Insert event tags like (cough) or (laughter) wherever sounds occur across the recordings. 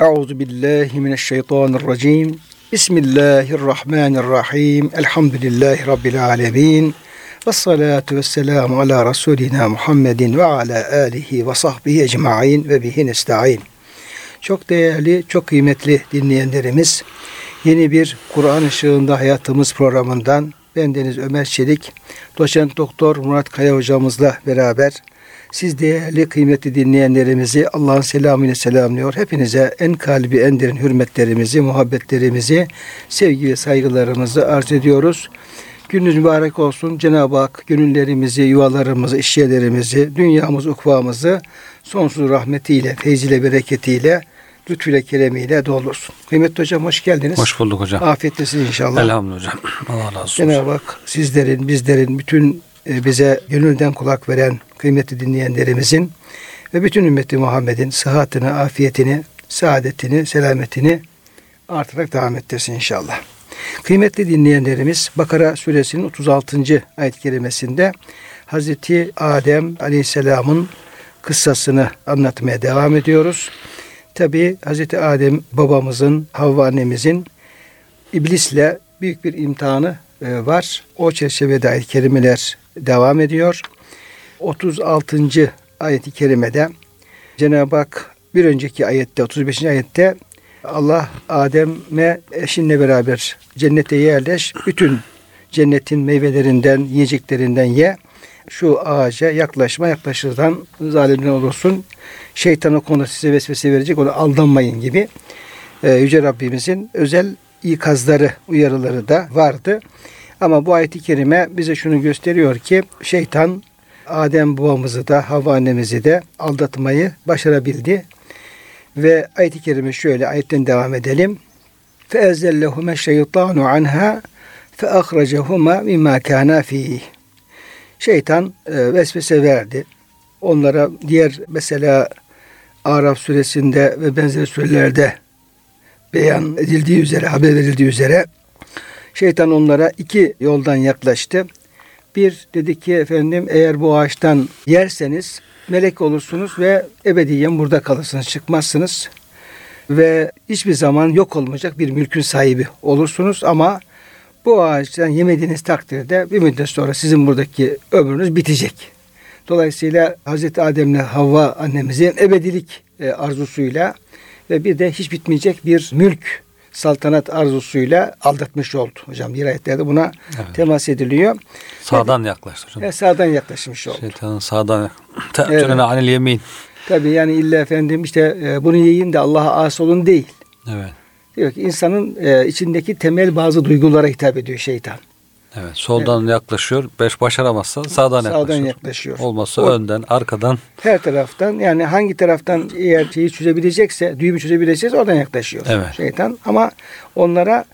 Euzu billahi mineşşeytanirracim. Bismillahirrahmanirrahim. Elhamdülillahi rabbil alamin. Ve salatu ve selamu ala Resulina Muhammedin ve ala alihi ve sahbihi ecma'in ve bihi nesta'in. Çok değerli, çok kıymetli dinleyenlerimiz, yeni bir Kur'an ışığında hayatımız programından ben Deniz Ömer Çelik, doçent doktor Murat Kaya hocamızla beraber siz değerli kıymetli dinleyenlerimizi Allah'ın selamıyla selamlıyor. Hepinize en kalbi en derin hürmetlerimizi, muhabbetlerimizi, sevgi ve saygılarımızı arz ediyoruz. Gününüz mübarek olsun. Cenab-ı Hak gönüllerimizi, yuvalarımızı, işyerlerimizi, dünyamız, ukvamızı sonsuz rahmetiyle, feyziyle, bereketiyle, lütfüyle, keremiyle doldursun. Kıymetli hocam hoş geldiniz. Hoş bulduk hocam. Afiyetlesin inşallah. Elhamdülillah hocam. Allah razı olsun. Cenab-ı Hak sizlerin, bizlerin, bütün bize gönülden kulak veren kıymetli dinleyenlerimizin ve bütün ümmeti Muhammed'in sıhhatini, afiyetini, saadetini, selametini artarak devam ettirsin inşallah. Kıymetli dinleyenlerimiz Bakara suresinin 36. ayet kerimesinde Hazreti Adem Aleyhisselam'ın kıssasını anlatmaya devam ediyoruz. Tabi Hazreti Adem babamızın, Havva annemizin iblisle büyük bir imtihanı e, var. O çerçevede ayet kerimeler devam ediyor. 36. ayeti kerimede Cenab-ı Hak bir önceki ayette 35. ayette Allah Adem'e eşinle beraber cennete yerleş. Bütün cennetin meyvelerinden, yiyeceklerinden ye. Şu ağaca yaklaşma yaklaşırdan zalimden olursun. Şeytan o size vesvese verecek. Ona aldanmayın gibi. Ee, Yüce Rabbimizin özel ikazları, uyarıları da vardı. Ama bu ayet-i kerime bize şunu gösteriyor ki şeytan Adem babamızı da Havva annemizi de aldatmayı başarabildi. Ve ayet-i kerime şöyle ayetten devam edelim. فَاَزَّلَّهُمَ الشَّيْطَانُ عَنْهَا فَاَخْرَجَهُمَا مِمَّا كَانَا ف۪يهِ Şeytan e, vesvese verdi. Onlara diğer mesela Araf suresinde ve benzeri surelerde beyan edildiği üzere, haber verildiği üzere şeytan onlara iki yoldan yaklaştı. Bir dedi ki efendim eğer bu ağaçtan yerseniz melek olursunuz ve ebediyen burada kalırsınız, çıkmazsınız. Ve hiçbir zaman yok olmayacak bir mülkün sahibi olursunuz ama bu ağaçtan yemediğiniz takdirde bir müddet sonra sizin buradaki ömrünüz bitecek. Dolayısıyla Hazreti Adem'le Havva annemizin ebedilik e, arzusuyla ve bir de hiç bitmeyecek bir mülk saltanat arzusuyla aldatmış oldu. Hocam bir ayetlerde buna evet. temas ediliyor. Sağdan evet. yaklaştı hocam. Evet, sağdan yaklaşmış oldu. Şeytanın sağdan evet. anil yemin. Tabi yani illa efendim işte e, bunu yiyin de Allah'a as olun değil. Evet. Diyor ki insanın e, içindeki temel bazı duygulara hitap ediyor şeytan. Evet, soldan evet. yaklaşıyor. Beş başaramazsa sağdan, sağdan yaklaşıyor. yaklaşıyor. Olmazsa o, önden, arkadan. Her taraftan yani hangi taraftan eğer şeyi çözebilecekse, düğümü çözebilecekse oradan yaklaşıyor evet. şeytan. Ama onlara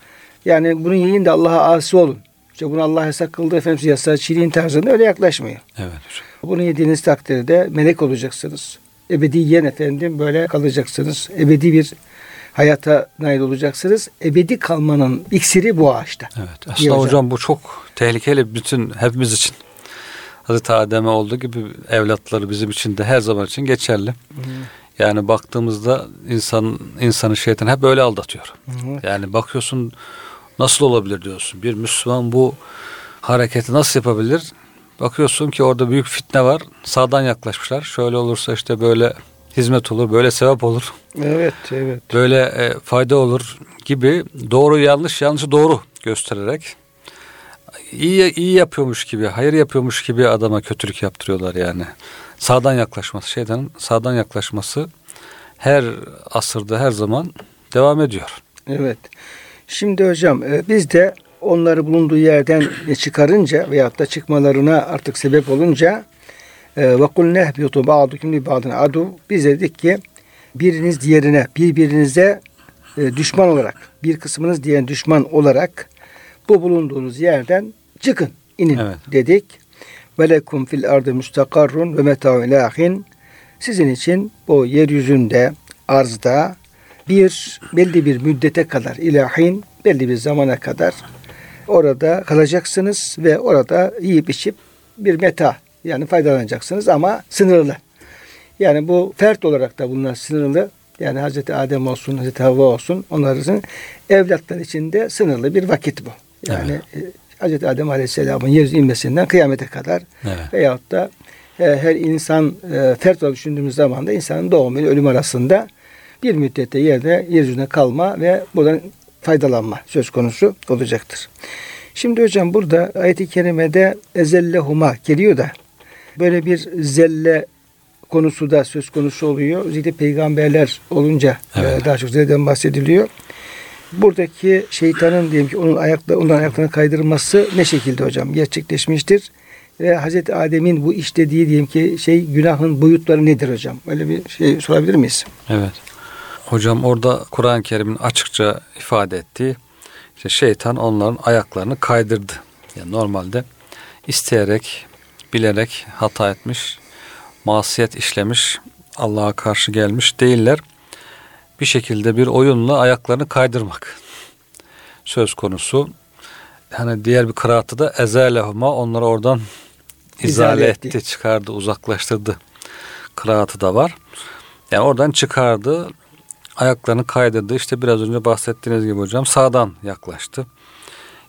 yani bunu yiyin de Allah'a asi olun. İşte bunu Allah yasak kıldı efendim yasağı çiğneyin tarzında öyle yaklaşmıyor. Evet hocam. Bunu yediğiniz takdirde melek olacaksınız. Ebediyen efendim böyle kalacaksınız. Ebedi bir hayata nail olacaksınız. Ebedi kalmanın iksiri bu ağaçta. Evet. Aslında hocam. hocam bu çok tehlikeli bütün hepimiz için. Hazreti Adem'e olduğu gibi evlatları bizim için de her zaman için geçerli. Hı. Yani baktığımızda insan insanı şeytan hep böyle aldatıyor. Hı. Yani bakıyorsun nasıl olabilir diyorsun. Bir Müslüman bu hareketi nasıl yapabilir? Bakıyorsun ki orada büyük fitne var. Sağdan yaklaşmışlar. Şöyle olursa işte böyle hizmet olur, böyle sevap olur. Evet, evet. Böyle e, fayda olur gibi doğru yanlış, yanlışı doğru göstererek iyi iyi yapıyormuş gibi, hayır yapıyormuş gibi adama kötülük yaptırıyorlar yani. Sağdan yaklaşması, şeytanın sağdan yaklaşması her asırda her zaman devam ediyor. Evet. Şimdi hocam e, biz de onları bulunduğu yerden çıkarınca veyahut da çıkmalarına artık sebep olunca ve kul nehbitu ba'dukum li ba'din adu. Biz dedik ki biriniz diğerine birbirinize e, düşman olarak bir kısmınız diğer düşman olarak bu bulunduğunuz yerden çıkın inin evet. dedik. Ve lekum fil ardı müstakarrun ve meta'u ilahin. Sizin için bu yeryüzünde arzda bir belli bir müddete kadar ilahin belli bir zamana kadar orada kalacaksınız ve orada yiyip içip bir meta yani faydalanacaksınız ama sınırlı. Yani bu fert olarak da bunlar sınırlı. Yani Hazreti Adem olsun, Hazreti Havva olsun onların evlatlar içinde sınırlı bir vakit bu. Yani evet. e, Hazreti Adem Aleyhisselam'ın yeryüzüne inmesinden kıyamete kadar evet. veyahut da e, her insan e, fert olarak düşündüğümüz zaman da insanın doğum ile ölüm arasında bir müddette yerde yeryüzüne kalma ve buradan faydalanma söz konusu olacaktır. Şimdi hocam burada ayet-i kerimede ezellehuma geliyor da böyle bir zelle konusu da söz konusu oluyor. Özellikle peygamberler olunca e, evet. daha çok zelleden bahsediliyor. Buradaki şeytanın diyelim ki onun ayakta onların ayaklarını kaydırması ne şekilde hocam gerçekleşmiştir? Ve Hazreti Adem'in bu işlediği diyelim ki şey günahın boyutları nedir hocam? Öyle bir şey sorabilir miyiz? Evet. Hocam orada Kur'an-ı Kerim'in açıkça ifade ettiği işte şeytan onların ayaklarını kaydırdı. Yani normalde isteyerek, bilerek hata etmiş, masiyet işlemiş, Allah'a karşı gelmiş değiller. Bir şekilde bir oyunla ayaklarını kaydırmak söz konusu. Hani diğer bir kıraatı da ezelehuma onları oradan izale, izale etti, etti, çıkardı, uzaklaştırdı kıraatı da var. Yani oradan çıkardı, ayaklarını kaydırdı. İşte biraz önce bahsettiğiniz gibi hocam sağdan yaklaştı.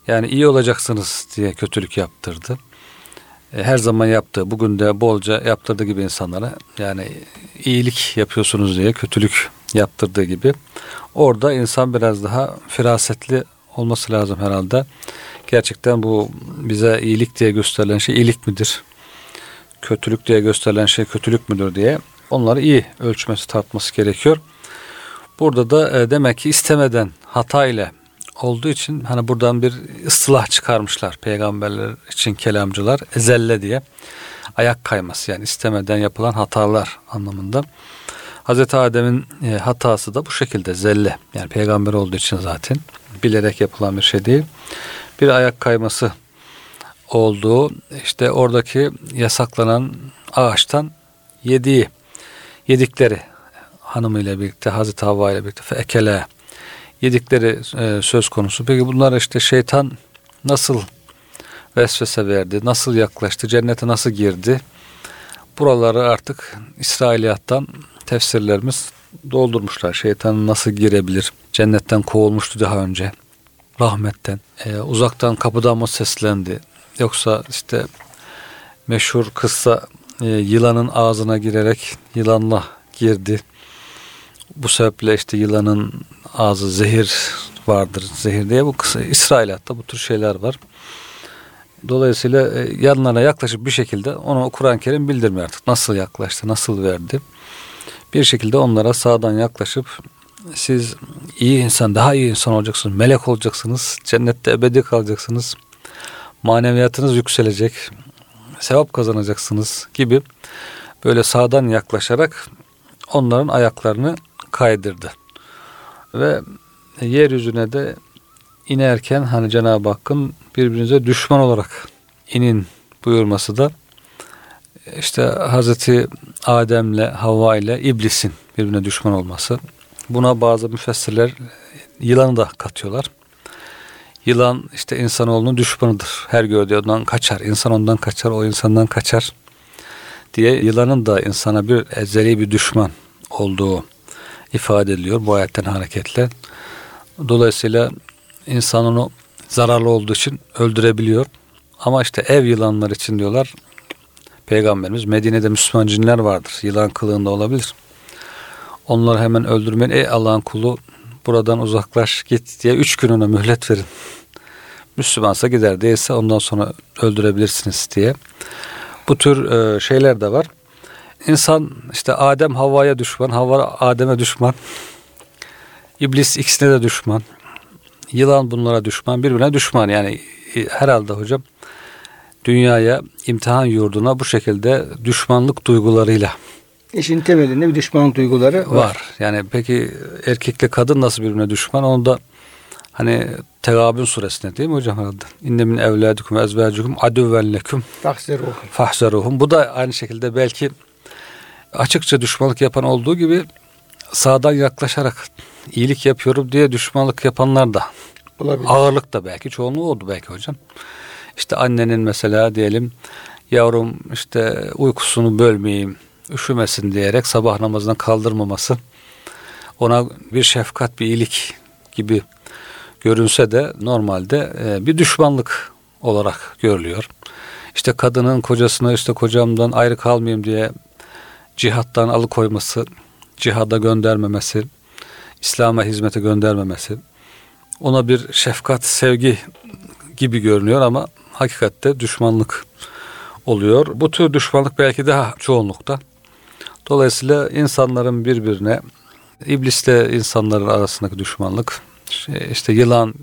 Yani iyi olacaksınız diye kötülük yaptırdı. E, her zaman yaptığı, bugün de bolca yaptırdığı gibi insanlara yani iyilik yapıyorsunuz diye kötülük yaptırdığı gibi. Orada insan biraz daha firasetli olması lazım herhalde. Gerçekten bu bize iyilik diye gösterilen şey iyilik midir? Kötülük diye gösterilen şey kötülük müdür diye onları iyi ölçmesi tartması gerekiyor. Burada da e, demek ki istemeden hata ile olduğu için hani buradan bir ıslah çıkarmışlar peygamberler için kelamcılar ezelle diye ayak kayması yani istemeden yapılan hatalar anlamında. Hazreti Adem'in e, hatası da bu şekilde zelle yani peygamber olduğu için zaten bilerek yapılan bir şey değil. Bir ayak kayması olduğu işte oradaki yasaklanan ağaçtan yediği yedikleri hanımıyla birlikte Hazreti Havva ile birlikte fekele yedikleri e, söz konusu. Peki bunlar işte şeytan nasıl vesvese verdi, nasıl yaklaştı, cennete nasıl girdi? Buraları artık İsrailiyattan tefsirlerimiz doldurmuşlar. Şeytan nasıl girebilir? Cennetten kovulmuştu daha önce. Rahmetten. E, uzaktan kapıdan mı seslendi? Yoksa işte meşhur kıssa e, yılanın ağzına girerek yılanla girdi. Bu sebeple işte yılanın ağzı zehir vardır. Zehir diye bu kısa İsrailatta bu tür şeyler var. Dolayısıyla e, yanlarına yaklaşıp bir şekilde onu Kur'an-ı Kerim bildirmiyor artık. Nasıl yaklaştı, nasıl verdi. Bir şekilde onlara sağdan yaklaşıp siz iyi insan, daha iyi insan olacaksınız, melek olacaksınız, cennette ebedi kalacaksınız, maneviyatınız yükselecek, sevap kazanacaksınız gibi böyle sağdan yaklaşarak onların ayaklarını kaydırdı. Ve yeryüzüne de inerken hani Cenab-ı Hakk'ın birbirinize düşman olarak inin buyurması da işte Hazreti Adem'le Havva ile iblisin birbirine düşman olması. Buna bazı müfessirler yılanı da katıyorlar. Yılan işte insanoğlunun düşmanıdır. Her gördüğü ondan kaçar. İnsan ondan kaçar, o insandan kaçar diye yılanın da insana bir ezeli bir düşman olduğu ifade ediliyor bu ayetten hareketle. Dolayısıyla insan onu zararlı olduğu için öldürebiliyor. Ama işte ev yılanlar için diyorlar Peygamberimiz Medine'de Müslüman cinler vardır. Yılan kılığında olabilir. Onları hemen öldürmeyin. Ey Allah'ın kulu buradan uzaklaş git diye üç gün ona mühlet verin. Müslümansa gider değilse ondan sonra öldürebilirsiniz diye. Bu tür e, şeyler de var. İnsan işte Adem Havva'ya düşman, Havva Adem'e düşman. İblis ikisine de düşman. Yılan bunlara düşman, birbirine düşman. Yani e, herhalde hocam dünyaya, imtihan yurduna bu şekilde düşmanlık duygularıyla İşin temelinde bir düşmanlık duyguları var. var. Yani peki erkekle kadın nasıl birbirine düşman? Onu da hani Tegabün suresinde değil mi hocam herhalde? İnne min evladukum ezvacukum aduvven leküm fahzeruhum. Bu da aynı şekilde belki açıkça düşmanlık yapan olduğu gibi sağdan yaklaşarak iyilik yapıyorum diye düşmanlık yapanlar da Olabilir. ağırlık da belki çoğunluğu oldu belki hocam. İşte annenin mesela diyelim yavrum işte uykusunu bölmeyeyim, üşümesin diyerek sabah namazından kaldırmaması ona bir şefkat, bir iyilik gibi görünse de normalde e, bir düşmanlık olarak görülüyor. İşte kadının kocasına işte kocamdan ayrı kalmayayım diye cihattan alıkoyması, cihada göndermemesi, İslam'a hizmete göndermemesi, ona bir şefkat, sevgi gibi görünüyor ama hakikatte düşmanlık oluyor. Bu tür düşmanlık belki daha çoğunlukta. Dolayısıyla insanların birbirine, iblisle insanların arasındaki düşmanlık, şey, işte yılan,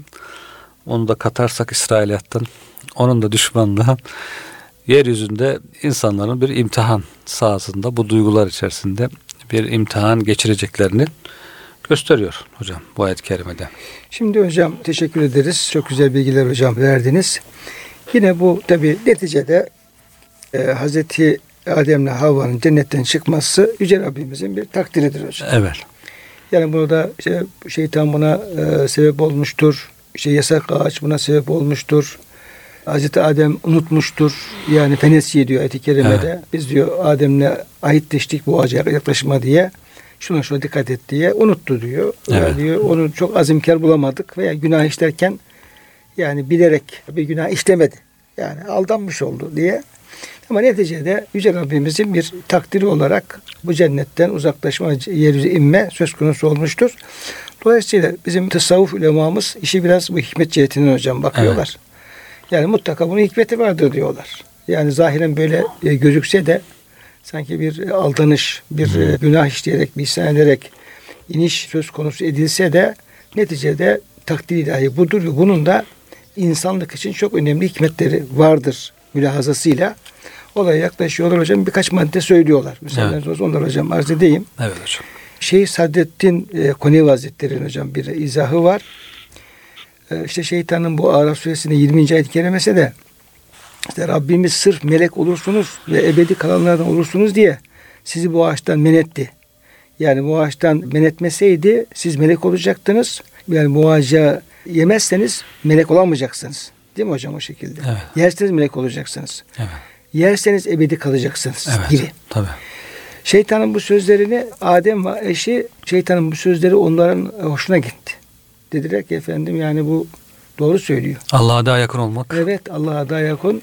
onu da katarsak İsrailiyattan, onun da düşmanlığı yeryüzünde insanların bir imtihan sahasında bu duygular içerisinde bir imtihan geçireceklerini gösteriyor hocam bu ayet-i kerimede. Şimdi hocam teşekkür ederiz. Çok güzel bilgiler hocam verdiniz. Yine bu tabi neticede e, Hazreti Adem'le Havva'nın cennetten çıkması Yüce Rabbimizin bir takdiridir hocam. Evet. Yani burada işte şeytan buna e, sebep olmuştur. İşte yasak ağaç buna sebep olmuştur. Hazreti Adem unutmuştur. Yani fenesi diyor ayet-i kerimede. Evet. Biz diyor Adem'le ahitleştik bu ağaca yaklaşma diye. Şuna şuna dikkat et diye unuttu diyor. Evet. diyor onu çok azimkar bulamadık veya günah işlerken yani bilerek bir günah işlemedi. Yani aldanmış oldu diye. Ama neticede Yüce Rabbimizin bir takdiri olarak bu cennetten uzaklaşma, yeryüzü inme söz konusu olmuştur. Dolayısıyla bizim tasavvuf ulemamız işi biraz bu hikmet cihetinden hocam bakıyorlar. Evet. Yani mutlaka bunun hikmeti vardır diyorlar. Yani zahiren böyle e, gözükse de sanki bir aldanış, bir hmm. günah işleyerek, bir isyan ederek iniş söz konusu edilse de neticede takdir ilahi budur ve bunun da insanlık için çok önemli hikmetleri vardır mülahazasıyla olaya yaklaşıyorlar hocam. Birkaç madde söylüyorlar. Mesela evet. onları hocam arz edeyim. Evet hocam. Şeyh Sadrettin e, Konevi Hazretleri'nin hocam bir izahı var. E, işte şeytanın bu Araf suresinde 20. ayet kerimesi de işte Rabbimiz sırf melek olursunuz ve ebedi kalanlardan olursunuz diye sizi bu ağaçtan men etti. Yani bu ağaçtan men etmeseydi siz melek olacaktınız. Yani bu ağaca yemezseniz melek olamayacaksınız. Değil mi hocam o şekilde? Evet. Yerseniz melek olacaksınız. Evet. Yerseniz ebedi kalacaksınız evet, gibi. Tabii. Şeytanın bu sözlerini Adem ve eşi şeytanın bu sözleri onların hoşuna gitti. Dediler ki efendim yani bu doğru söylüyor. Allah'a daha yakın olmak. Evet Allah'a daha yakın.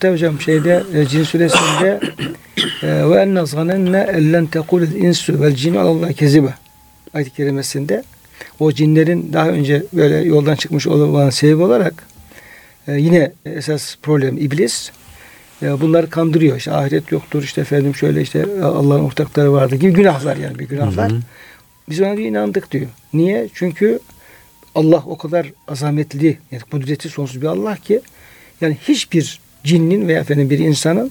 Tabi hocam şeyde e, Cin suresinde e, ve enne zanenne ellen tekulil insu vel cinu alallah kezibe ayet-i kerimesinde o cinlerin daha önce böyle yoldan çıkmış olan sebebi olarak e, yine esas problem iblis ya bunları kandırıyor. İşte ahiret yoktur. işte efendim şöyle işte Allah'ın ortakları vardı gibi günahlar yani bir günahlar. Hı hı. Biz ona diyor inandık diyor. Niye? Çünkü Allah o kadar azametli, yani kudreti sonsuz bir Allah ki yani hiçbir cinnin veya efendim bir insanın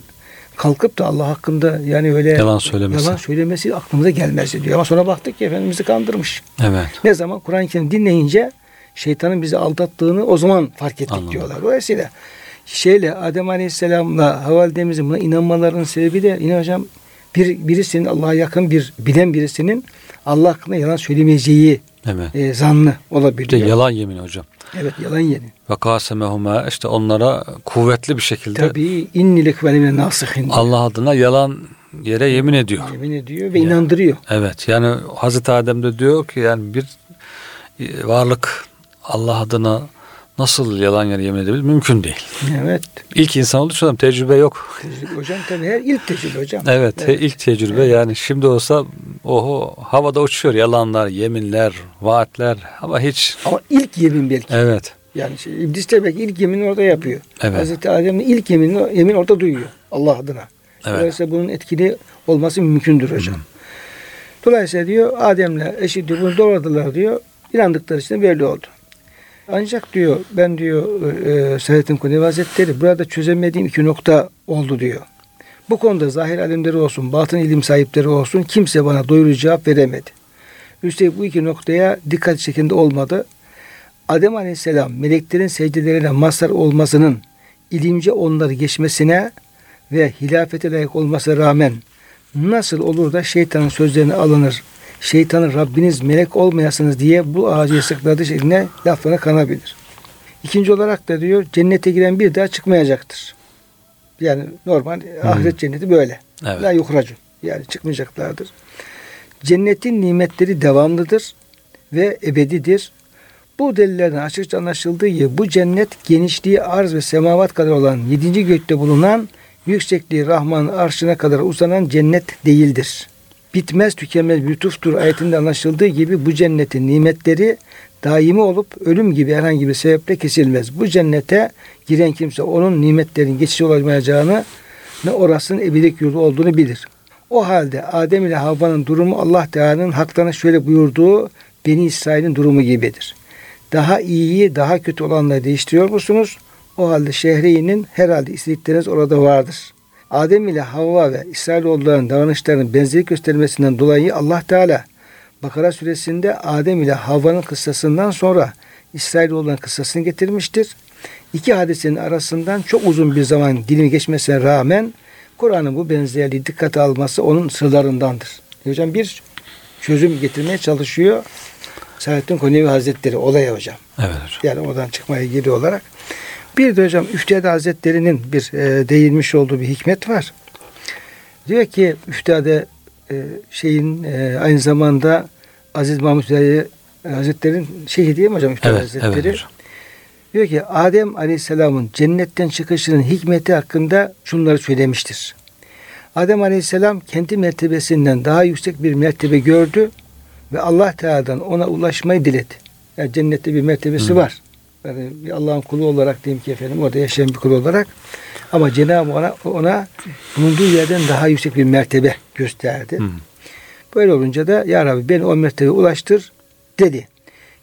kalkıp da Allah hakkında yani öyle yalan söylemesi, yalan söylemesi aklımıza gelmez diyor. Ama sonra baktık ki Efendimiz'i kandırmış. Evet. Ne zaman Kur'an-ı Kerim dinleyince şeytanın bizi aldattığını o zaman fark ettik Anladım. diyorlar. Dolayısıyla şeyle Adem Aleyhisselam'la Havalidemizin buna inanmalarının sebebi de yine hocam bir, birisinin Allah'a yakın bir bilen birisinin Allah hakkında yalan söylemeyeceği evet. e, zannı olabiliyor. İşte yalan yemin hocam. Evet yalan yemin. Ve kasemehuma işte onlara kuvvetli bir şekilde Tabii innilik ve nasihin. Allah adına yalan yere yemin ediyor. Yemin ediyor ve yani, inandırıyor. Evet yani Hazreti Adem de diyor ki yani bir e, varlık Allah adına nasıl yalan yere yemin edebilir? Mümkün değil. Evet. İlk insan olduğu için tecrübe yok. Tecrübe hocam tabii her ilk tecrübe hocam. Evet, evet. ilk tecrübe evet. yani şimdi olsa oho havada uçuyor yalanlar, yeminler, vaatler ama hiç. Ama ilk yemin belki. Evet. Yani şey, İblis de belki ilk yemin orada yapıyor. Evet. Hazreti Adem'in ilk yeminini yemin orada duyuyor Allah adına. Evet. Dolayısıyla bunun etkili olması mümkündür hocam. Hı. Dolayısıyla diyor Adem'le eşi diyor bunu doğradılar diyor. İnandıkları için böyle oldu. Ancak diyor ben diyor e, Selahattin Kunevi Hazretleri burada çözemediğim iki nokta oldu diyor. Bu konuda zahir alimleri olsun, batın ilim sahipleri olsun kimse bana doyurucu cevap veremedi. Üstelik bu iki noktaya dikkat şeklinde olmadı. Adem Aleyhisselam meleklerin secdelerine mazhar olmasının ilimce onları geçmesine ve hilafete layık olmasına rağmen nasıl olur da şeytanın sözlerine alınır şeytanın Rabbiniz melek olmayasınız diye bu ağacı yasakladığı şeklinde laflarına kanabilir. İkinci olarak da diyor cennete giren bir daha çıkmayacaktır. Yani normal hmm. ahiret cenneti böyle. Evet. La yuhracun. Yani çıkmayacaklardır. Cennetin nimetleri devamlıdır ve ebedidir. Bu delillerden açıkça anlaşıldığı gibi bu cennet genişliği arz ve semavat kadar olan yedinci gökte bulunan yüksekliği Rahman'ın arşına kadar uzanan cennet değildir. Bitmez tükenmez lütuftur ayetinde anlaşıldığı gibi bu cennetin nimetleri daimi olup ölüm gibi herhangi bir sebeple kesilmez. Bu cennete giren kimse onun nimetlerin geçici olamayacağını ne orasının ebilik yurdu olduğunu bilir. O halde Adem ile Havva'nın durumu Allah Teala'nın haklarına şöyle buyurduğu Beni İsrail'in durumu gibidir. Daha iyiyi daha kötü olanları değiştiriyor musunuz? O halde şehreyinin herhalde istedikleriniz orada vardır. Adem ile Havva ve İsrailoğullarının davranışlarının benzerlik göstermesinden dolayı Allah Teala Bakara suresinde Adem ile Havva'nın kıssasından sonra İsrailoğullarının kıssasını getirmiştir. İki hadisenin arasından çok uzun bir zaman dilimi geçmesine rağmen Kur'an'ın bu benzerliği dikkate alması onun sırlarındandır. Hocam bir çözüm getirmeye çalışıyor. Saadettin Konevi Hazretleri olaya hocam. Evet hocam. Yani oradan çıkmaya geri olarak. Bir de hocam Üftade Hazretleri'nin bir e, değinmiş olduğu bir hikmet var. Diyor ki Üftade e, şeyin e, aynı zamanda Aziz Mahmud Hüdayi Hazretleri'nin şeyhi değil mi hocam Üftade Evet, Hazretleri? evet hocam. Diyor ki Adem Aleyhisselam'ın cennetten çıkışının hikmeti hakkında şunları söylemiştir. Adem Aleyhisselam kendi mertebesinden daha yüksek bir mertebe gördü ve Allah Teala'dan ona ulaşmayı diledi. Yani cennette bir mertebesi Hı. var. Yani bir Allah'ın kulu olarak diyeyim ki efendim orada yaşayan bir kul olarak ama Cenab-ı ona, ona bulunduğu yerden daha yüksek bir mertebe gösterdi. Hı. Böyle olunca da Ya Rabbi beni o mertebeye ulaştır dedi.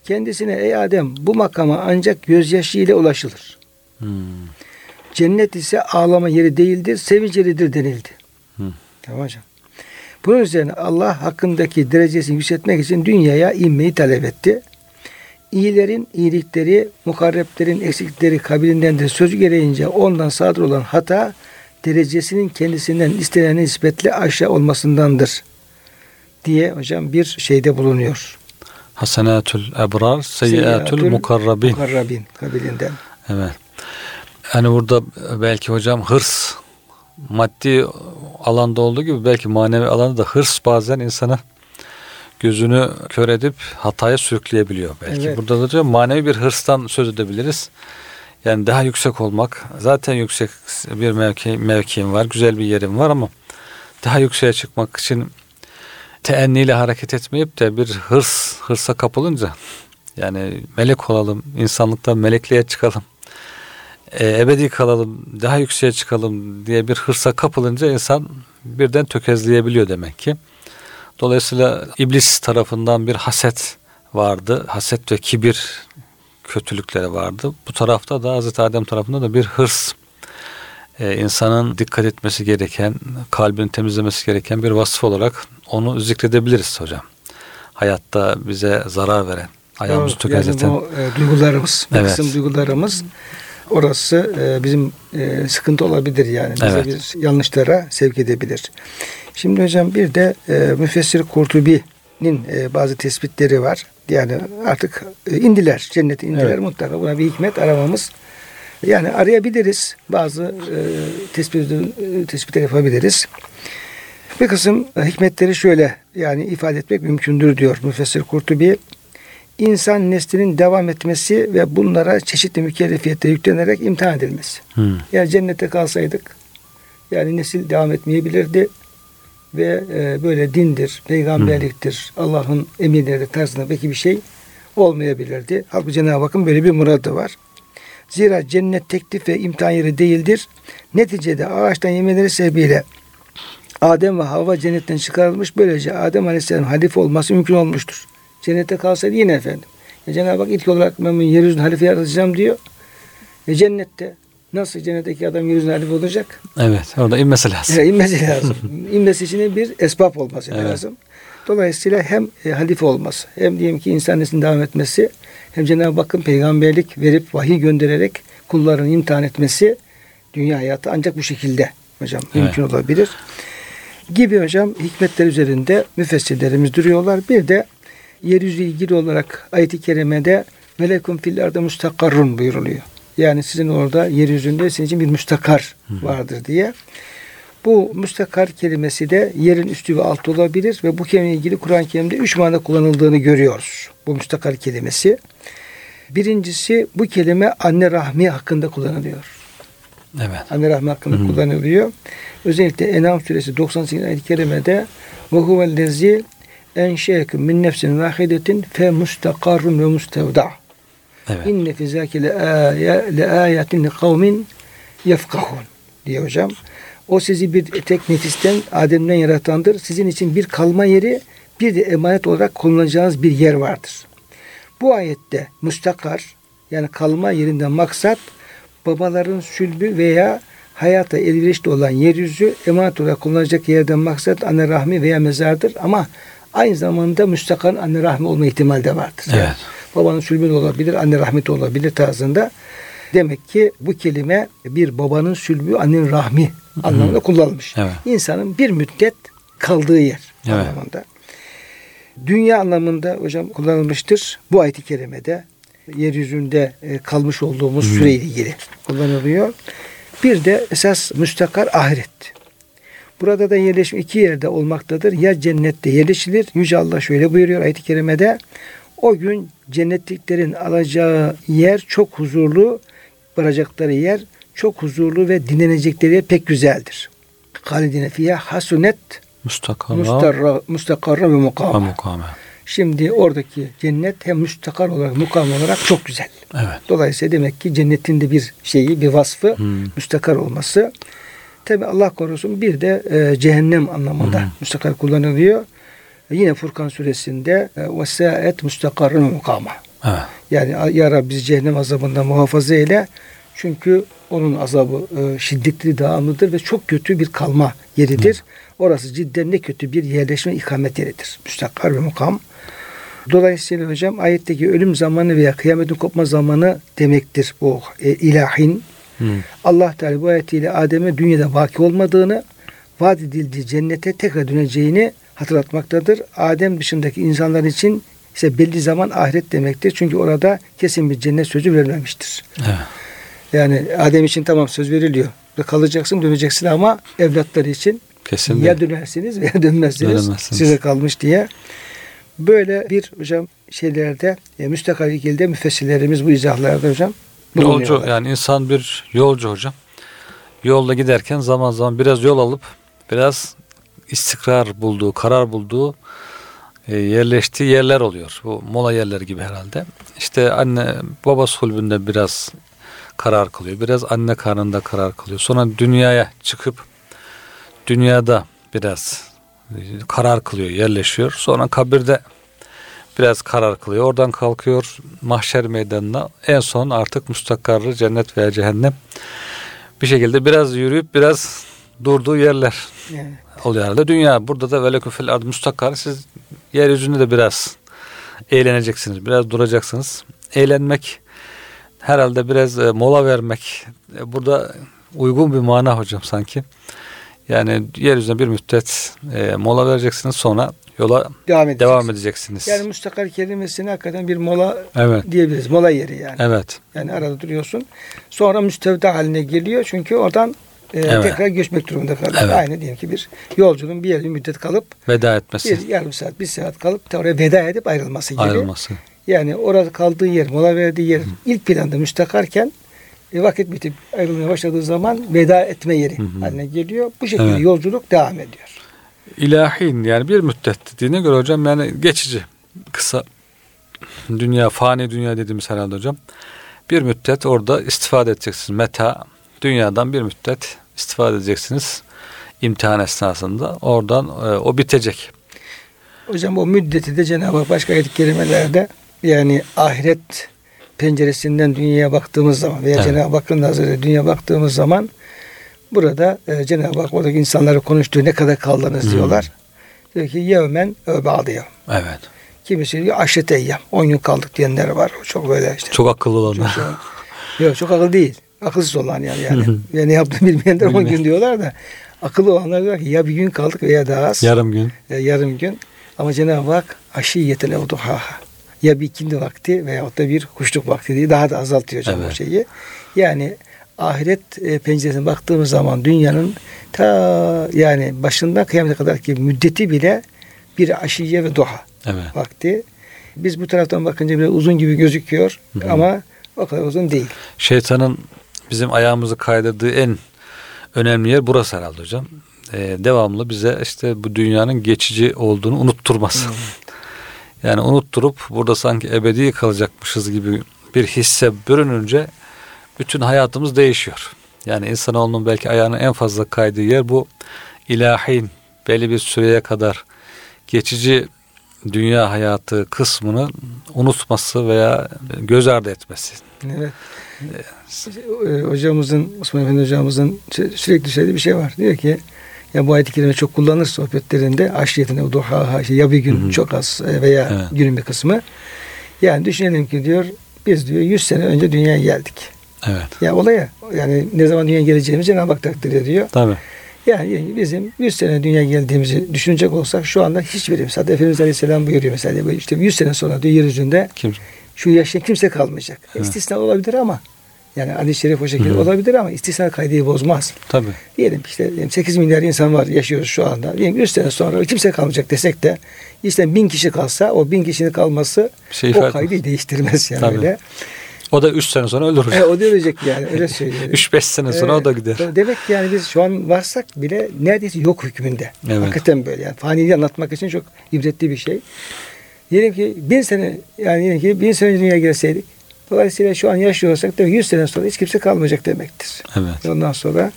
Kendisine ey Adem bu makama ancak gözyaşı ile ulaşılır. Hı. Cennet ise ağlama yeri değildir, sevinç yeridir denildi. Hı. Tamam hocam. Bunun üzerine Allah hakkındaki derecesini yükseltmek için dünyaya inmeyi talep etti. İyilerin iyilikleri, mukarreplerin eksiklikleri kabilindendir. Sözü gereğince ondan sadır olan hata derecesinin kendisinden istenen nispetle aşağı olmasındandır diye hocam bir şeyde bulunuyor. Hasenatül ebrar, seyyiatül mukarrabin. Mukarrabin kabilinden. Evet. Yani burada belki hocam hırs maddi alanda olduğu gibi belki manevi alanda da hırs bazen insana gözünü kör edip hataya sürükleyebiliyor belki. Evet. Burada da hocam manevi bir hırstan söz edebiliriz. Yani daha yüksek olmak. Zaten yüksek bir mevki, mevkiim var, güzel bir yerim var ama daha yükseğe çıkmak için teenniyle hareket etmeyip de bir hırs, hırsa kapılınca yani melek olalım, insanlıktan melekliğe çıkalım, e, ebedi kalalım, daha yükseğe çıkalım diye bir hırsa kapılınca insan birden tökezleyebiliyor demek ki. Dolayısıyla iblis tarafından bir haset vardı. Haset ve kibir kötülükleri vardı. Bu tarafta da Hazreti Adem tarafında da bir hırs e, insanın dikkat etmesi gereken, kalbini temizlemesi gereken bir vasıf olarak onu zikredebiliriz hocam. Hayatta bize zarar veren, ayağımızı tökezleten. Yani bu e, duygularımız, Evet. kısım duygularımız orası e, bizim e, sıkıntı olabilir yani. Bize Evet. bir yanlışlara sevk edebilir. Şimdi hocam bir de e, Müfessir Kurtubi'nin e, bazı tespitleri var. Yani artık e, indiler, cennete indiler Evet. mutlaka. Buna bir hikmet aramamız. Yani arayabiliriz. Bazı e, tespit, e, tespitler yapabiliriz. Bir kısım e, hikmetleri şöyle yani ifade etmek mümkündür diyor Müfessir Kurtubi. İnsan neslinin devam etmesi ve bunlara çeşitli mükellefiyette yüklenerek imtihan edilmesi. Hı. Yani cennette kalsaydık yani nesil devam etmeyebilirdi ve e, böyle dindir, peygamberliktir, Allah'ın emirleri tarzında belki bir şey olmayabilirdi. Halbuki Cenab-ı Hakk'ın böyle bir muradı var. Zira cennet teklif ve imtihan yeri değildir. Neticede ağaçtan yemeleri sebebiyle Adem ve Havva cennetten çıkarılmış. Böylece Adem Aleyhisselam halife olması mümkün olmuştur. Cennette kalsaydı yine efendim. Ya Cenab-ı Hak ilk olarak ben yeryüzünde halife yaratacağım diyor. E cennette nasıl cennetteki adam yeryüzünde halife olacak? Evet, orada inmesi lazım. Ya inmesi lazım. (laughs) İnmesi için bir esbab olması Evet. lazım. Dolayısıyla hem e, halife olması, hem diyelim ki insan neslinin devam etmesi, hem Cenab-ı Hakk'ın peygamberlik verip vahiy göndererek kullarını imtihan etmesi dünya hayatı ancak bu şekilde hocam Evet. mümkün olabilir. Gibi hocam hikmetler üzerinde müfessirlerimiz duruyorlar. Bir de yeryüzü ilgili olarak ayet-i kerimede velekum fil arda mustakarrun buyuruluyor. Yani sizin orada yeryüzünde sizin için bir müstakar vardır diye. Bu müstakar kelimesi de yerin üstü ve altı olabilir ve bu kelimeyle ilgili Kur'an-ı Kerim'de üç manada kullanıldığını görüyoruz. Bu müstakar kelimesi. Birincisi bu kelime anne rahmi hakkında kullanılıyor. Evet. Anne rahmi hakkında Hı. kullanılıyor. Özellikle Enam suresi 98 ayet-i kerimede ve huvellezi enşeeküm min nefsin vahidetin fe mustakarrun ve mustevda. Evet. İnne fi zâki le âyatin li kavmin yefkahun diye hocam. O sizi bir tek nefisten Adem'den yaratandır. Sizin için bir kalma yeri bir de emanet olarak kullanacağınız bir yer vardır. Bu ayette müstakar yani kalma yerinden maksat babaların sülbü veya hayata elverişli olan yeryüzü emanet olarak kullanacak yerden maksat anne rahmi veya mezardır ama aynı zamanda müstakar anne rahmi olma ihtimali de vardır. Yani Evet. babanın sülbü de olabilir, anne rahmi de olabilir tarzında. Demek ki bu kelime bir babanın sülbü, annenin rahmi anlamında kullanılmış. Evet. İnsanın bir müddet kaldığı yer Evet. anlamında. Dünya anlamında hocam kullanılmıştır. Bu ayet-i kerimede yeryüzünde e, kalmış olduğumuz süreyle ilgili kullanılıyor. Bir de esas müstakar ahiret. Burada da yerleşim iki yerde olmaktadır. Ya cennette yerleşilir. Yüce Allah şöyle buyuruyor ayet-i kerimede. O gün cennetliklerin alacağı yer çok huzurlu, varacakları yer çok huzurlu ve dinlenecekleri yer pek güzeldir. Halidine fiyah hasunet Mustakara mustarra, mustakarra ve mukame. Şimdi oradaki cennet hem müstakar olarak mukam olarak çok güzel. Evet. Dolayısıyla demek ki cennetin de bir şeyi, bir vasfı Hmm. müstakar olması. Tabi Allah korusun bir de e, cehennem anlamında Hmm. müstakar kullanılıyor. E, yine Furkan suresinde e, vesaet müstakarın mukama. Yani ya Rabbi bizi cehennem azabından muhafaza eyle. Çünkü onun azabı e, şiddetli, devamlıdır ve çok kötü bir kalma yeridir. Orası cidden ne kötü bir yerleşme ikamet yeridir. Müstakar ve mukam. Dolayısıyla hocam ayetteki ölüm zamanı veya kıyametin kopma zamanı demektir bu e, ilahin. Hmm. Allah Teala bu ayetiyle Adem'e dünyada vaki olmadığını, vaat edildiği cennete tekrar döneceğini hatırlatmaktadır. Adem dışındaki insanlar için ise belli zaman ahiret demektir. Çünkü orada kesin bir cennet sözü verilmemiştir. Evet. Yani Adem için tamam söz veriliyor. Ve kalacaksın, döneceksin ama evlatları için Kesin ya dönersiniz veya dönmezsiniz. Size kalmış diye. Böyle bir hocam şeylerde e, müstakil ilgili müfessirlerimiz bu izahlarda hocam Yolcu yani insan bir yolcu hocam. Yolda giderken zaman zaman biraz yol alıp biraz istikrar bulduğu, karar bulduğu e, yerleştiği yerler oluyor. Bu mola yerleri gibi herhalde. İşte anne baba sulbünde biraz karar kılıyor. Biraz anne karnında karar kılıyor. Sonra dünyaya çıkıp dünyada biraz e, karar kılıyor, yerleşiyor. Sonra kabirde biraz karar kılıyor. Oradan kalkıyor mahşer meydanına. En son artık müstakarlı cennet veya cehennem bir şekilde biraz yürüyüp biraz durduğu yerler Yani, oluyor herhalde. Dünya burada da velekü fil ard müstakar. Siz yeryüzünde de biraz eğleneceksiniz. Biraz duracaksınız. Eğlenmek herhalde biraz e, mola vermek. E, burada uygun bir mana hocam sanki. Yani yeryüzüne bir müddet e, mola vereceksiniz sonra yola devam edeceğiz. devam edeceksiniz. Yani müstakar kelimesine hakikaten bir mola evet. diyebiliriz. Mola yeri yani. Evet. Yani arada duruyorsun. Sonra müstevda haline geliyor. Çünkü oradan e, Evet. tekrar göçmek durumunda kalıyor. Evet. Aynı diyelim ki bir yolcunun bir yerde müddet kalıp Veda etmesi. bir yarım saat, bir saat kalıp oraya veda edip ayrılması gibi. ayrılması. Yani orada kaldığı yer, mola verdiği yer ilk planda müstakarken e, vakit bitip ayrılmaya başladığı zaman veda etme yeri Hı hı. haline geliyor. Bu şekilde Evet. yolculuk devam ediyor. İlahin yani bir müddet dediğine göre hocam yani geçici kısa dünya fani dünya dediğimiz herhalde hocam. Bir müddet orada istifade edeceksiniz. Meta dünyadan bir müddet istifade edeceksiniz. imtihan esnasında oradan e, o bitecek. Hocam o müddeti de Cenab-ı Hak başka ayet-i kerimelerde yani ahiret penceresinden dünyaya baktığımız zaman veya Evet. Cenab-ı Hakk'ın nazarıyla dünyaya baktığımız zaman burada e, Cenab-ı Hak oradaki insanları konuştuğu ne kadar kaldınız Hmm. diyorlar. Diyor ki yevmen öbâdiyo. Evet. Kimisi diyor aşret eyyam. 10 gün kaldık diyenler var. Çok böyle işte. Çok akıllı olanlar. Çok, çok, yok çok akıllı değil. Akılsız olan yani. yani. Yani ne yaptığını bilmeyenler 10 Bilmeyen. gün diyorlar da akıllı olanlar diyor ki ya bir gün kaldık veya daha az. Yarım gün. E, yarım gün. Ama Cenab-ı Hak aşiyeten evduhaha. Ya bir ikindi vakti veyahut da bir kuşluk vakti diye daha da azaltıyor o Evet. şeyi. Yani ahiret e, penceresine baktığımız zaman dünyanın ta yani başından kıyamete kadar ki müddeti bile bir aşiye ve duha Evet. vakti. Biz bu taraftan bakınca biraz uzun gibi gözüküyor Hı hı. ama o kadar uzun değil. Şeytanın bizim ayağımızı kaydırdığı en önemli yer burası herhalde hocam. Ee, devamlı bize işte bu dünyanın geçici olduğunu unutturması. Yani unutturup burada sanki ebedi kalacakmışız gibi bir hisse bürününce bütün hayatımız değişiyor. Yani insanoğlunun belki ayağının en fazla kaydığı yer bu ilahin belli bir süreye kadar geçici dünya hayatı kısmını unutması veya göz ardı etmesi. Evet. Ee, Hocamızın, Osman Efendi hocamızın sü- sürekli söylediği bir şey var. Diyor ki ya bu ayet-i kerime çok kullanır sohbetlerinde aşiyetine duha işte ya bir gün Hı hı. çok az e, veya Evet. günün bir kısmı. Yani düşünelim ki diyor biz diyor 100 sene önce dünyaya geldik. Evet. Ya olaya yani ne zaman dünyaya geleceğimizi Cenab-ı Hak takdir ediyor. Tabii. Yani bizim 100 sene dünya geldiğimizi düşünecek olsak şu anda hiçbirimiz. Hatta Efendimiz Aleyhisselam buyuruyor mesela işte 100 sene sonra diyor yeryüzünde Kim? şu yaşayan kimse kalmayacak. Evet. İstisna olabilir ama yani hadis-i şerif o şekilde Hı. olabilir ama istisna kaydı bozmaz. Tabii. Diyelim işte diyelim 8 milyar insan var yaşıyoruz şu anda. Diyelim 100 sene sonra kimse kalmayacak desek de işte bin kişi kalsa o bin kişinin kalması şey o kaydı değiştirmez yani Tabii. öyle. O da 3 sene sonra ölür. E, o da ölecek yani öyle söyleyelim. 3-5 (laughs) sene sonra o da gider. Evet, Demek ki yani biz şu an varsak bile neredeyse yok hükmünde. Evet. Hakikaten böyle yani faniliği anlatmak için çok ibretli bir şey. Diyelim ki bin sene yani diyelim ki bin sene dünyaya gelseydik dolayısıyla şu an yaşıyorsak da yüz sene sonra hiç kimse kalmayacak demektir. Evet. Ondan sonra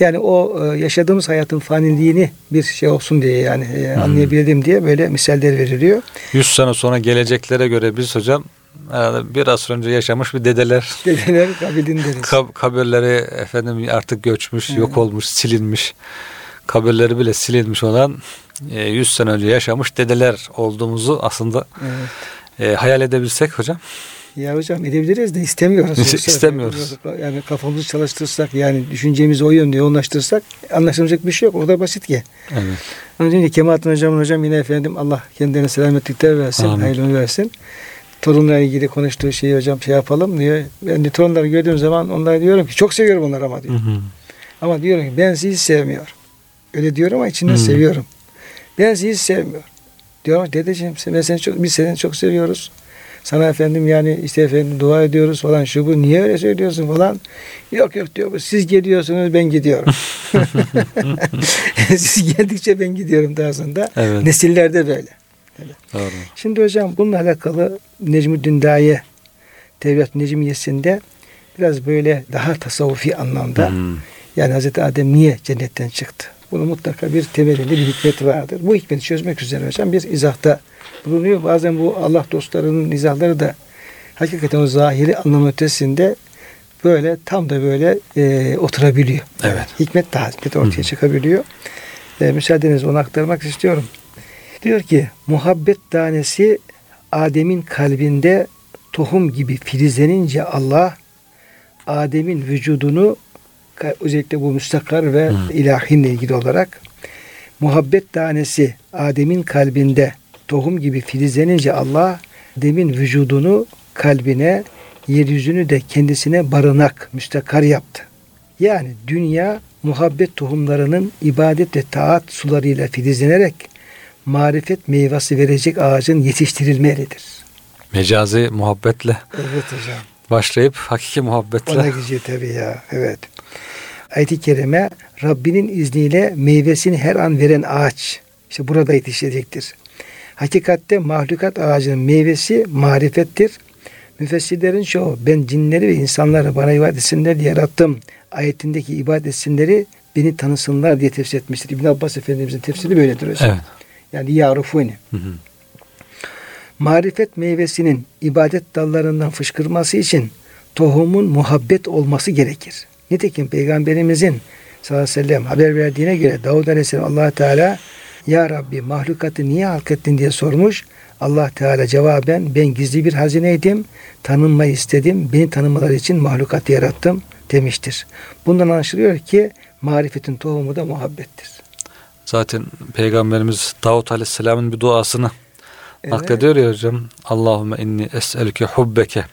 yani o e, yaşadığımız hayatın faniliğini bir şey olsun diye yani e, Hmm. anlayabilelim diye böyle misaller veriliyor. 100 sene sonra geleceklere göre biz hocam herhalde biraz önce yaşamış bir dedeler (laughs) Dedeler kabilin deriz. Kab- kabirleri efendim artık göçmüş, yok olmuş, silinmiş. Kabirleri bile silinmiş olan e, 100 sene önce yaşamış dedeler olduğumuzu aslında Evet. e, hayal edebilsek hocam. Ya hocam edebiliriz de istemiyoruz. İstemiyoruz. Yani kafamızı çalıştırsak yani düşüncemizi o yönde yoğunlaştırsak anlaşılacak bir şey yok. O da basit ki. Evet. Onun için Kemalettin Hocam'ın hocam yine efendim Allah kendilerine selametlikler versin, Amin. hayırlı versin. Torunla ilgili konuştuğu şeyi hocam şey yapalım diyor. Ben de torunları gördüğüm zaman onlara diyorum ki çok seviyorum onları ama diyor. Hı hı. Ama diyorum ki ben sizi sevmiyorum. Öyle diyorum ama içinden Hı. seviyorum. Ben sizi sevmiyorum. Diyorum dedeciğim ben seni çok, biz seni çok seviyoruz. Sana efendim yani işte efendim dua ediyoruz falan şu bu niye öyle söylüyorsun falan. Yok yok diyor siz geliyorsunuz ben gidiyorum. (laughs) (laughs) siz geldikçe ben gidiyorum daha sonra. Evet. Nesillerde böyle. Doğru. Şimdi hocam bununla alakalı Necmuddin Daye Tevrat Necmiyesi'nde biraz böyle daha tasavvufi anlamda Hı. yani Hazreti Adem niye cennetten çıktı? Bunun mutlaka bir temelinde bir hikmet vardır. Bu hikmeti çözmek üzere hocam bir izahta bulunuyor. Bazen bu Allah dostlarının izahları da hakikaten o zahiri anlam ötesinde böyle tam da böyle e, oturabiliyor. Evet. Hikmet daha hikmet ortaya Hı. çıkabiliyor. E, müsaadenizle onu aktarmak istiyorum. Diyor ki muhabbet tanesi Adem'in kalbinde tohum gibi filizlenince Allah Adem'in vücudunu özellikle bu müstakar ve Hı. ilahinle ilgili olarak muhabbet tanesi Adem'in kalbinde tohum gibi filizlenince Allah Adem'in vücudunu kalbine yeryüzünü de kendisine barınak müstakar yaptı. Yani dünya muhabbet tohumlarının ibadet ve taat sularıyla filizlenerek marifet meyvesi verecek ağacın yetiştirilmelidir. Mecazi muhabbetle Evet hocam. başlayıp hakiki muhabbetle. Ona gidiyor tabii ya. Evet. Ayet-i Kerime Rabbinin izniyle meyvesini her an veren ağaç. İşte burada yetişecektir. Hakikatte mahlukat ağacının meyvesi marifettir. Müfessirlerin çoğu ben cinleri ve insanları bana ibadet etsinler diye yarattım. Ayetindeki ibadet etsinleri beni tanısınlar diye tefsir etmiştir. İbn Abbas Efendimizin tefsiri böyledir hocam. Evet. Yani yarufuni. Hı hı. Marifet meyvesinin ibadet dallarından fışkırması için tohumun muhabbet olması gerekir. Nitekim Peygamberimizin sallallahu aleyhi ve sellem haber verdiğine göre Davud aleyhisselam allah Teala Ya Rabbi mahlukatı niye halkettin diye sormuş. allah Teala cevaben ben gizli bir hazineydim. Tanınmayı istedim. Beni tanımaları için mahlukatı yarattım demiştir. Bundan anlaşılıyor ki marifetin tohumu da muhabbettir. Zaten Peygamberimiz Davut Aleyhisselam'ın bir duasını Evet. naklediyor ya hocam. Allahümme inni es'elüke hubbeke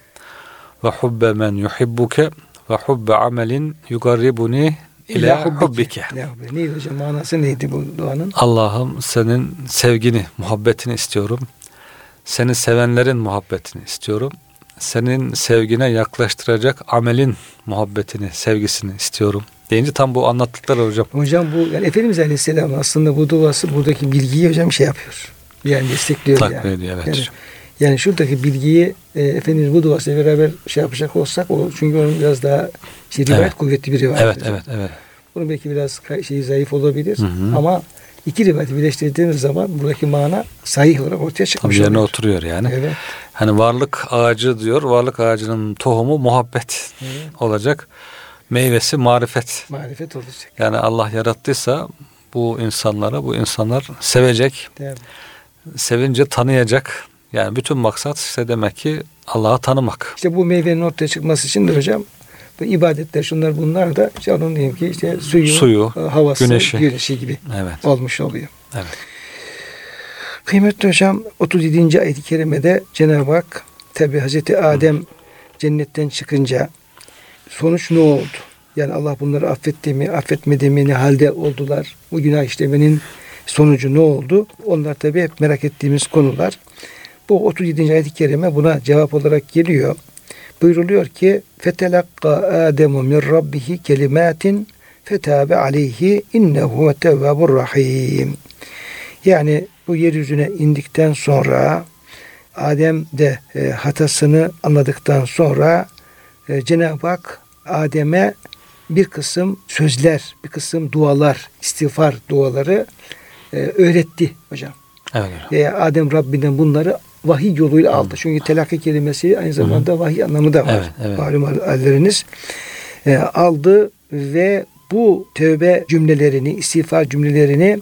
ve hubbe men yuhibbuke ve hubbe amelin yugarribuni ila hubbike. Neydi hocam manası neydi bu duanın? Allah'ım senin sevgini, muhabbetini istiyorum. Seni sevenlerin muhabbetini istiyorum. Senin sevgine yaklaştıracak amelin muhabbetini, sevgisini istiyorum. Deyince tam bu anlattıkları hocam. Hocam bu yani Efendimiz Aleyhisselam aslında bu duası buradaki bilgiyi hocam şey yapıyor. Yani destekliyor Takviye yani. ediyor evet. Yani, yani şuradaki bilgiyi e, Efendimiz bu duasıyla beraber şey yapacak olsak o çünkü onun biraz daha şey, rivayet Evet. kuvvetli bir rivayet. Evet, evet, evet. Bunun belki biraz şeyi zayıf olabilir Hı hı. ama iki rivayeti birleştirdiğimiz zaman buradaki mana sahih olarak ortaya Tam çıkmış yerine oluyor. oturuyor yani. Evet. Hani varlık ağacı diyor. Varlık ağacının tohumu muhabbet evet. olacak. Meyvesi marifet. Marifet olacak. Yani Allah yarattıysa bu insanlara bu insanlar sevecek. Mi? Sevince tanıyacak. Yani bütün maksat işte demek ki Allah'ı tanımak. İşte bu meyvenin ortaya çıkması için de hocam bu ibadetler şunlar bunlar da işte onun diyeyim ki işte suyu, Suyu, e, havası, güneşi. güneşi gibi Evet. olmuş oluyor. Evet. Kıymetli hocam 37. ayet-i kerimede Cenab-ı Hak tabi Hazreti Adem cennetten çıkınca sonuç ne oldu? Yani Allah bunları affetti mi, affetmedi mi, ne halde oldular? Bu günah işlemenin sonucu ne oldu? Onlar tabi hep merak ettiğimiz konular. Bu 37. ayet-i kerime buna cevap olarak geliyor. Buyruluyor ki fetelakka Ademu min rabbihi kelimatin fetabe aleyhi innehu tevvabur rahim. Yani bu yeryüzüne indikten sonra Adem de e, hatasını anladıktan sonra e, Cenab-ı Hak Adem'e bir kısım sözler, bir kısım dualar, istiğfar duaları e, öğretti hocam. Evet. Veya Adem Rabbinden bunları vahiy yoluyla aldı. Çünkü telakki kelimesi aynı zamanda vahiy anlamı da var. Evet, evet. Malum halleriniz. E, aldı ve bu tövbe cümlelerini, istiğfar cümlelerini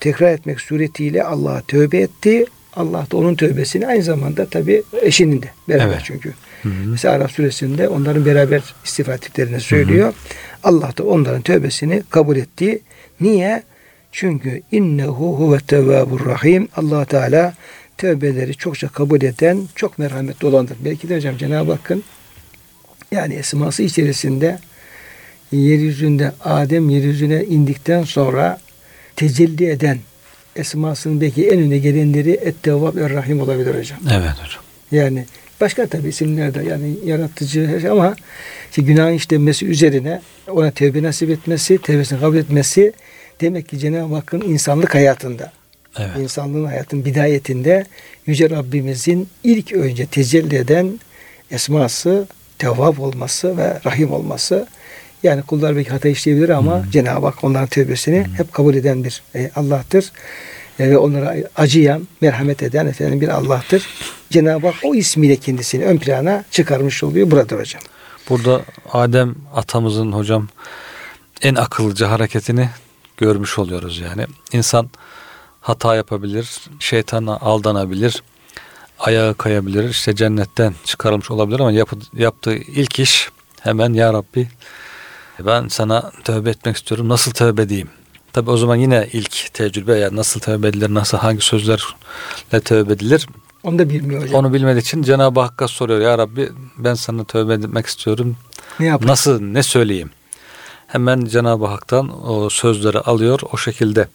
tekrar etmek suretiyle Allah'a tövbe etti. Allah da onun tövbesini aynı zamanda tabi eşinin de beraber Evet. çünkü. Hı hı. Mesela Araf suresinde onların beraber istiğfar ettiklerini söylüyor. Allah da onların tövbesini kabul etti. Niye? Çünkü innehu huve tevvabur rahim. allah Teala tövbeleri çokça kabul eden, çok merhametli olandır. Belki de hocam Cenab-ı Hakk'ın yani esması içerisinde yeryüzünde Adem yeryüzüne indikten sonra tecelli eden esmasının belki en öne gelenleri Et-Tevvab Er-Rahim olabilir hocam. Evet hocam. Yani başka tabi isimler de yani yaratıcı her şey ama işte günahın işlenmesi üzerine ona tevbe nasip etmesi, tevbesini kabul etmesi demek ki Cenab-ı Hakk'ın insanlık hayatında, Evet. insanlığın hayatın bidayetinde Yüce Rabbimizin ilk önce tecelli eden esması, tevvab olması ve rahim olması. Yani kullar belki hata işleyebilir ama Cenab-ı Hak onların tövbesini hep kabul eden bir e, Allah'tır. E, ve onlara acıyan, merhamet eden efendim bir Allah'tır. Cenab-ı Hak o ismiyle kendisini ön plana çıkarmış oluyor burada hocam. Burada Adem atamızın hocam en akıllıca hareketini görmüş oluyoruz yani. İnsan hata yapabilir, şeytana aldanabilir, ayağı kayabilir, işte cennetten çıkarılmış olabilir ama yapı, yaptığı ilk iş hemen Ya Rabbi ben sana tövbe etmek istiyorum. Nasıl tövbe edeyim? Tabi o zaman yine ilk tecrübe ya nasıl tövbe edilir, nasıl hangi sözlerle tövbe edilir Onu da bilmiyor hocam. onu bilmediği için Cenab-ı Hakk'a soruyor. Ya Rabbi ben sana tövbe etmek istiyorum. ne yapar? Nasıl ne söyleyeyim? Hemen Cenab-ı Hak'tan o sözleri alıyor. O şekilde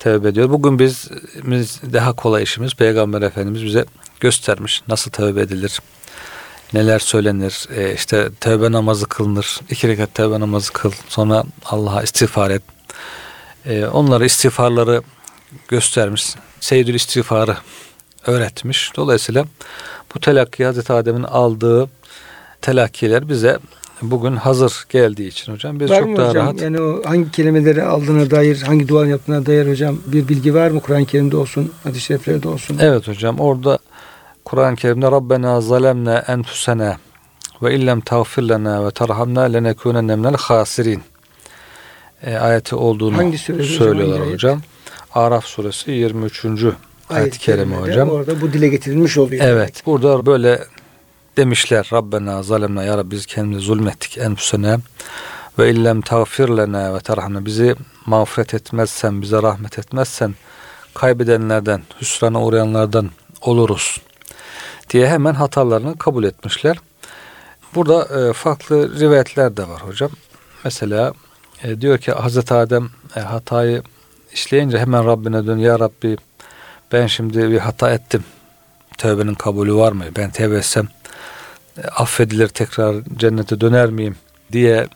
tövbe ediyor. Bugün biz, biz daha kolay işimiz Peygamber Efendimiz bize göstermiş. Nasıl tövbe edilir? Neler söylenir? E, işte tövbe namazı kılınır. İki rekat tövbe namazı kıl. Sonra Allah'a istiğfar et. E, onları istiğfarları göstermiş. Seyyidül istiğfarı öğretmiş. Dolayısıyla bu telakki Hazreti Adem'in aldığı telakkiler bize bugün hazır geldiği için hocam biz var çok mı daha hocam? rahat Yani o hangi kelimeleri aldığına dair, hangi dua yaptığına dair hocam bir bilgi var mı? Kur'an-ı Kerim'de olsun, hadis-i şeriflerde olsun. Evet hocam orada Kur'an-ı Kerim'de Rabbena zalemne enfusena ve illem tağfir lena ve terhamna lenekunenne minel hasirin e, ayeti olduğunu Hangi surede hocam, söylüyorlar hangi hocam. Araf suresi 23. ayet-i kerime hocam. Orada bu dile getirilmiş oluyor. Evet. Burada böyle demişler Rabbena zalemna ya Rabbi biz kendimize zulmettik enfusena ve illem tağfir lena ve terhamna bizi mağfiret etmezsen bize rahmet etmezsen kaybedenlerden hüsrana uğrayanlardan oluruz diye hemen hatalarını kabul etmişler. burada e, farklı rivayetler de var hocam. Mesela e, diyor ki Hazreti Adem e, hatayı işleyince hemen Rabbine dön. Ya Rabbi ben şimdi bir hata ettim. Tövbenin kabulü var mı? Ben tevbe etsem affedilir tekrar cennete döner miyim diye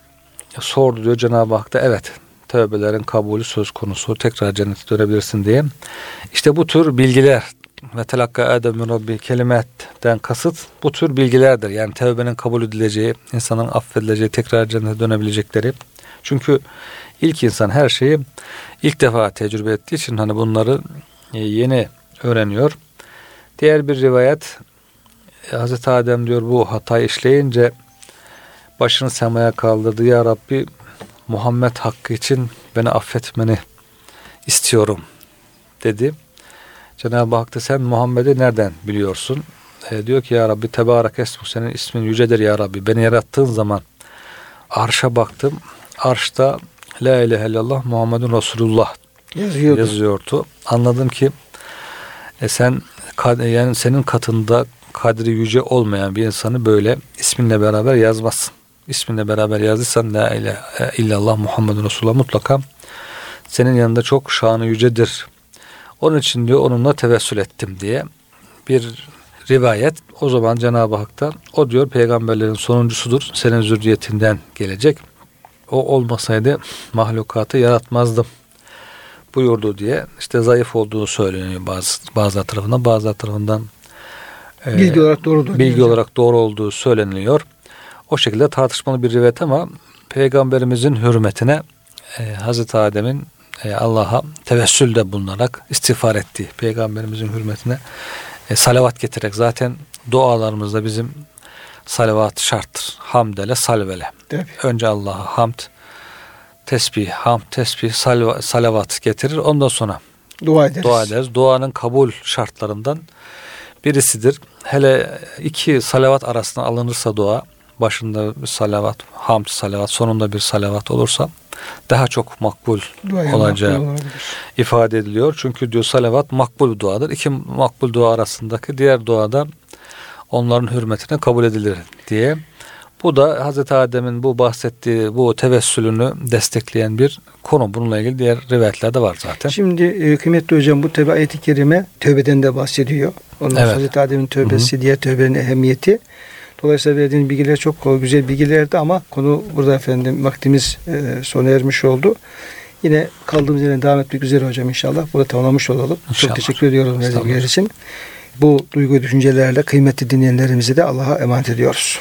sordu diyor Cenab-ı Hak da evet tövbelerin kabulü söz konusu tekrar cennete dönebilirsin diye. İşte bu tür bilgiler ve telakka Adem Rabbi kelimetten kasıt bu tür bilgilerdir. Yani tövbenin kabul edileceği, insanın affedileceği, tekrar cennete dönebilecekleri. Çünkü ilk insan her şeyi ilk defa tecrübe ettiği için hani bunları e, yeni öğreniyor. Diğer bir rivayet e, Hazreti Adem diyor bu hatayı işleyince başını semaya kaldırdı. Ya Rabbi Muhammed hakkı için beni affetmeni istiyorum dedi. Cenab-ı Hak da sen Muhammed'i nereden biliyorsun? E, diyor ki ya Rabbi tebarek esmu senin ismin yücedir ya Rabbi. Beni yarattığın zaman arşa baktım. Arşta La ilahe illallah Muhammedun Resulullah Yazıyordu. yazıyordu. Anladım ki e, sen yani senin katında kadri yüce olmayan bir insanı böyle isminle beraber yazmazsın. İsminle beraber yazdıysan La ilahe illallah Muhammedun Resulullah mutlaka senin yanında çok şanı yücedir. Onun için diyor onunla tevessül ettim diye bir rivayet. O zaman Cenab-ı Hak da o diyor peygamberlerin sonuncusudur. Senin zürriyetinden gelecek. O olmasaydı mahlukatı yaratmazdım buyurdu diye işte zayıf olduğu söyleniyor bazı bazı tarafından bazı tarafından bilgi olarak doğrudur. Bilgi olarak doğru olduğu söyleniliyor. O şekilde tartışmalı bir rivayet ama peygamberimizin hürmetine e, Hazreti Adem'in e, Allah'a tevessülde bulunarak istiğfar ettiği peygamberimizin hürmetine e, salavat getirerek zaten dualarımızda bizim salavat şarttır. Hamdele salvele. Tabii. Önce Allah'a hamd, tesbih, hamd, tesbih, salva, salavat getirir. Ondan sonra dua ederiz. Dua ederiz. Duanın kabul şartlarından birisidir. Hele iki salavat arasında alınırsa dua, başında bir salavat, hamd salavat, sonunda bir salavat olursa daha çok makbul Duaya olacağı makbul ifade ediliyor. Çünkü diyor salavat makbul duadır. İki makbul dua arasındaki diğer duada onların hürmetine kabul edilir diye. Bu da Hazreti Adem'in bu bahsettiği bu tevessülünü destekleyen bir konu. Bununla ilgili diğer rivayetler de var zaten. Şimdi e, kıymetli hocam bu tabi ayet-i kerime tövbeden de bahsediyor. Ondan Evet. Hazreti Adem'in tövbesi, Hı hı. diğer tövbenin ehemmiyeti. Dolayısıyla verdiğiniz bilgiler çok güzel bilgilerdi ama konu burada efendim vaktimiz e, sona ermiş oldu. Yine kaldığımız yerden devam etmek üzere hocam inşallah. Burada tamamlamış olalım. İnşallah. Çok teşekkür ediyorum verdiğiniz için. Bu duygu düşüncelerle kıymetli dinleyenlerimizi de Allah'a emanet ediyoruz.